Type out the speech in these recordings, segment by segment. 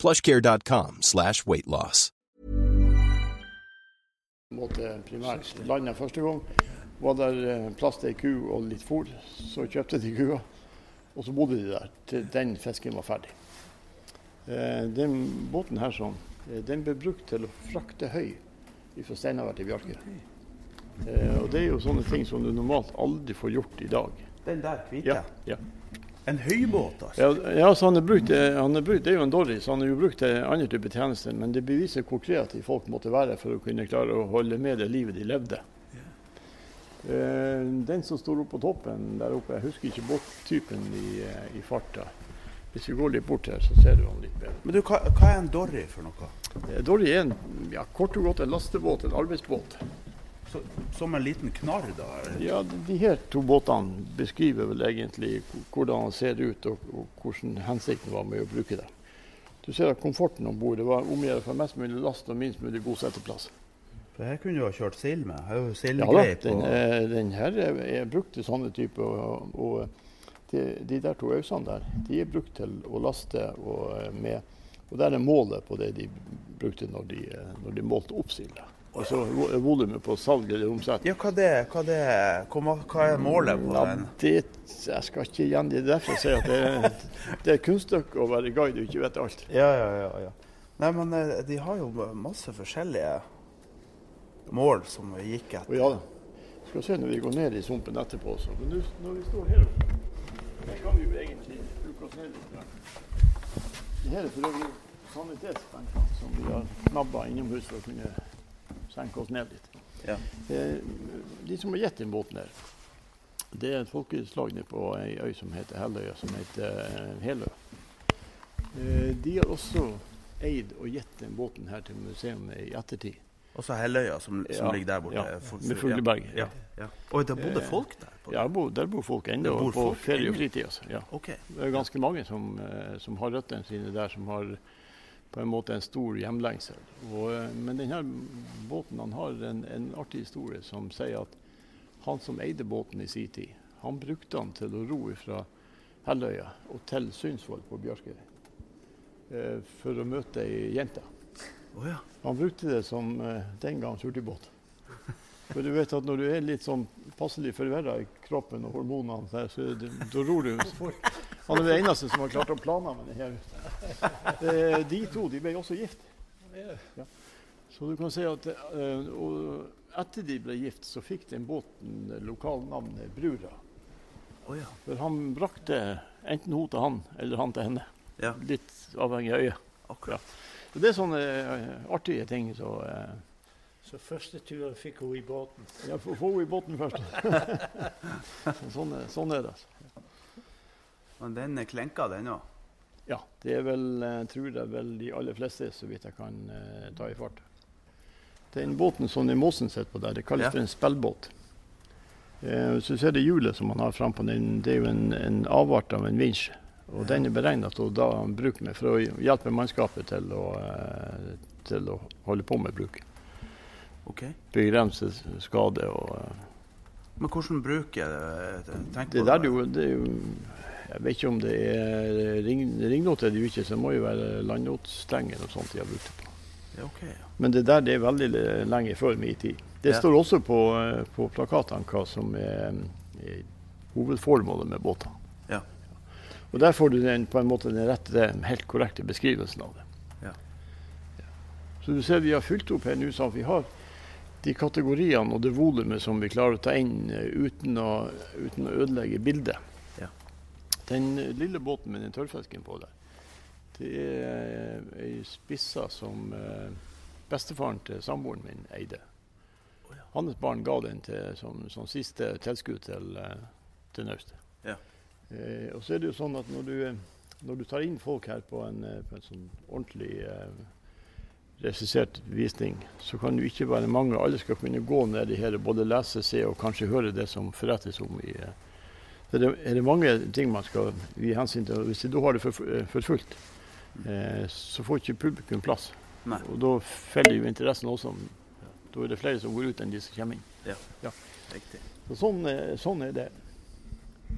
plushcare.com slash weight loss. måte primært landet første gang. Var der eh, plass til ei ku og litt fôr, så kjøpte de kua. Og så bodde de der til den fisken var ferdig. Eh, den båten her sånn, eh, den ble brukt til å frakte høy fra Steinavær til Bjarke. Eh, og det er jo sånne ting som du normalt aldri får gjort i dag. Den der hvite? Ja, ja. En høybåt, altså? Ja, ja, så han er brukt, han er brukt, Det er jo en dolly, så han er jo brukt til andre typer tjenester. Men det beviser hvor kreative folk måtte være for å kunne klare å holde med det livet de levde. Eh, den som står oppe på toppen der oppe, jeg husker ikke båttypen i, eh, i farta. Hvis vi går litt bort her, så ser du han litt bedre. Men du, hva, hva er en Dory for noe? Eh, Dory er en, ja, kort og godt en lastebåt, en arbeidsbåt. Så, som en liten knarr, da? Ja, de- her to båtene beskriver vel egentlig hvordan han ser ut, og, og hvordan hensikten var med å bruke det. Du ser at komforten om bord var omgjort for mest mulig last og minst mulig god setteplass. For her kunne du ha kjørt sild med. Her er jo Ja da, den, og- den her er, er brukt til sånne typer. Og, og de, de der to ausene der, de er brukt til å laste og, eh, med. Og der er målet på det de brukte når de, når de målte opp silda. Altså vo- volumet på salg eller omsetning. Ja, hva, det, hva, det, hva, hva er målet på Ja, den? det, jeg skal ikke gjengi det. Derfor sier jeg at det, det er kunststykke å være guide og ikke vite alt. Ja, ja, ja, ja. Nei, men eh, de har jo masse forskjellige mål som vi gikk Og etter. ja, skal se når vi går ned i sumpen etterpå. også. Men nu, når vi står her så kan vi jo egentlig bruke oss ned litt. Det her er for øvrig sanitetsbenkene som vi har knabba innom huset. å kunne senke oss ned litt. Ja. Eh, De som har gitt den båten her, det er et folkeslag på ei øy som heter Helløya, som heter Helø. Eh, De har også eid og gitt den båten her til museet i ettertid. Også Helløya, som, som Ja, ligger der borte. ja, med fugleberg. Fugleberget, Ja, ja. Og der bodde Eh, folk der? På Ja, bo, der bor folk ennå, på folk ferie og fritid. Altså. Ja. Okay. Det er ganske mange som, eh, som har røttene sine der, som har på en måte en stor hjemlengsel. Og, eh, men denne båten han har en, en artig historie som sier at han som eide båten i sin tid, han brukte han til å ro fra Helløya og til Synsvoll på Bjørkøy eh, for å møte ei jente. Oh, ja. Han brukte det som eh, den gang hurtigbåt. For du vet at når du er litt sånn passelig forverra i kroppen og hormonene, så, så da ror du. Han er den eneste som har klart å plane med det her. Eh, De to de ble også gift. Ja. Så du kan si at eh, og etter de ble gift, så fikk den båten lokalnavnet Brura. Oh, ja. For han brakte enten hun til han eller han til henne. ja. Litt avhengig av øyet. Akkurat. Så det er sånne eh, artige ting. Så, eh, Så første turen fikk hun i båten. Ja, få henne i båten først. Så sånn, er, sånn er det. altså. Men den klenka, den òg? Ja, det er vel, tror jeg vel de aller fleste, så vidt jeg kan eh, ta i fart. Den båten som den Måsen sitter på der, det kalles Ja. for en spellbåt. Eh, hvis du ser det hjulet som man har frampå, den, det er jo en, en avart av en vinsj. Og den er beregnet til å bruke med for å hjelpe mannskapet til å, eh, til å holde på med bruk. OK. Begrense skade og Men hvordan bruker det? Det jo, det er jo Jeg vet ikke om det er ring, ringnot er det jo ikke, så det må jo være landnotstenger og sånt de har brukt det på. Ja, okay, ja. Men det der det er veldig lenge før min tid. Det Ja. står også på, eh, på plakatene hva som er, er hovedformålet med båtene. Ja. Og der får du den, på en måte den rette, helt korrekte beskrivelsen av det. Ja. Så du ser vi har fylt opp her nå sånn at vi har de kategoriene og det volumet som vi klarer å ta inn eh, uten å, uten å ødelegge bildet. Den lille båten med den tørrfisken på der, det er ei spissa som eh, bestefaren til samboeren min eide. Hans barn ga den til, som, som siste tilskudd til, eh, til naustet. Ja. Eh, og så er det jo sånn at når du, eh, når du tar inn folk her på en, på en sånn ordentlig eh, regissert visning, så kan jo ikke være mange. Alle skal kunne gå ned i her og både lese, se og kanskje høre det som forrettes om i eh, så det er det mange ting man skal gi hensyn til. Hvis du har det for, for fullt, eh, så får ikke publikum plass. Nei. Og da faller jo interessen også. Da er det flere som går ut enn de som kommer inn. Riktig. Så sånn, er- sånn er det.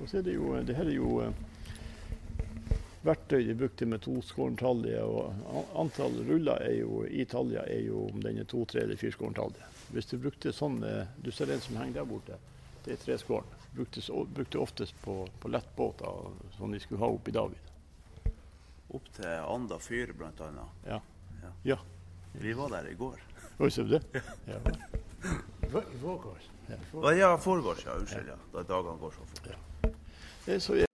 Og så er det jo Det her er jo eh, verktøy de brukte med toskåren talje. Og antall ruller er jo, i talja er jo om den er to, tre eller fireskåren talje. Hvis du brukte sånn eh, Du ser den som henger der borte. Det er treskåren. Bruktes, brukte oftest på, på lettbåter, som de skulle ha opp i David. Opp til Anda fyr, blant annet. Ja. Ja. Ja. Vi var der i går. Oi, ser du det? Ja. I i forgårs. Å, Ja, foregårs, ja. Unnskyld. ja. Da dagene går så fort. Det er så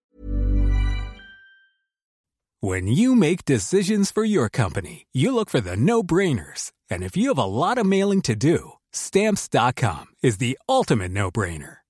When you make decisions for your company, you look for the no brainers. And if you have a lot of mailing to do, stamps.com is the ultimate no brainer.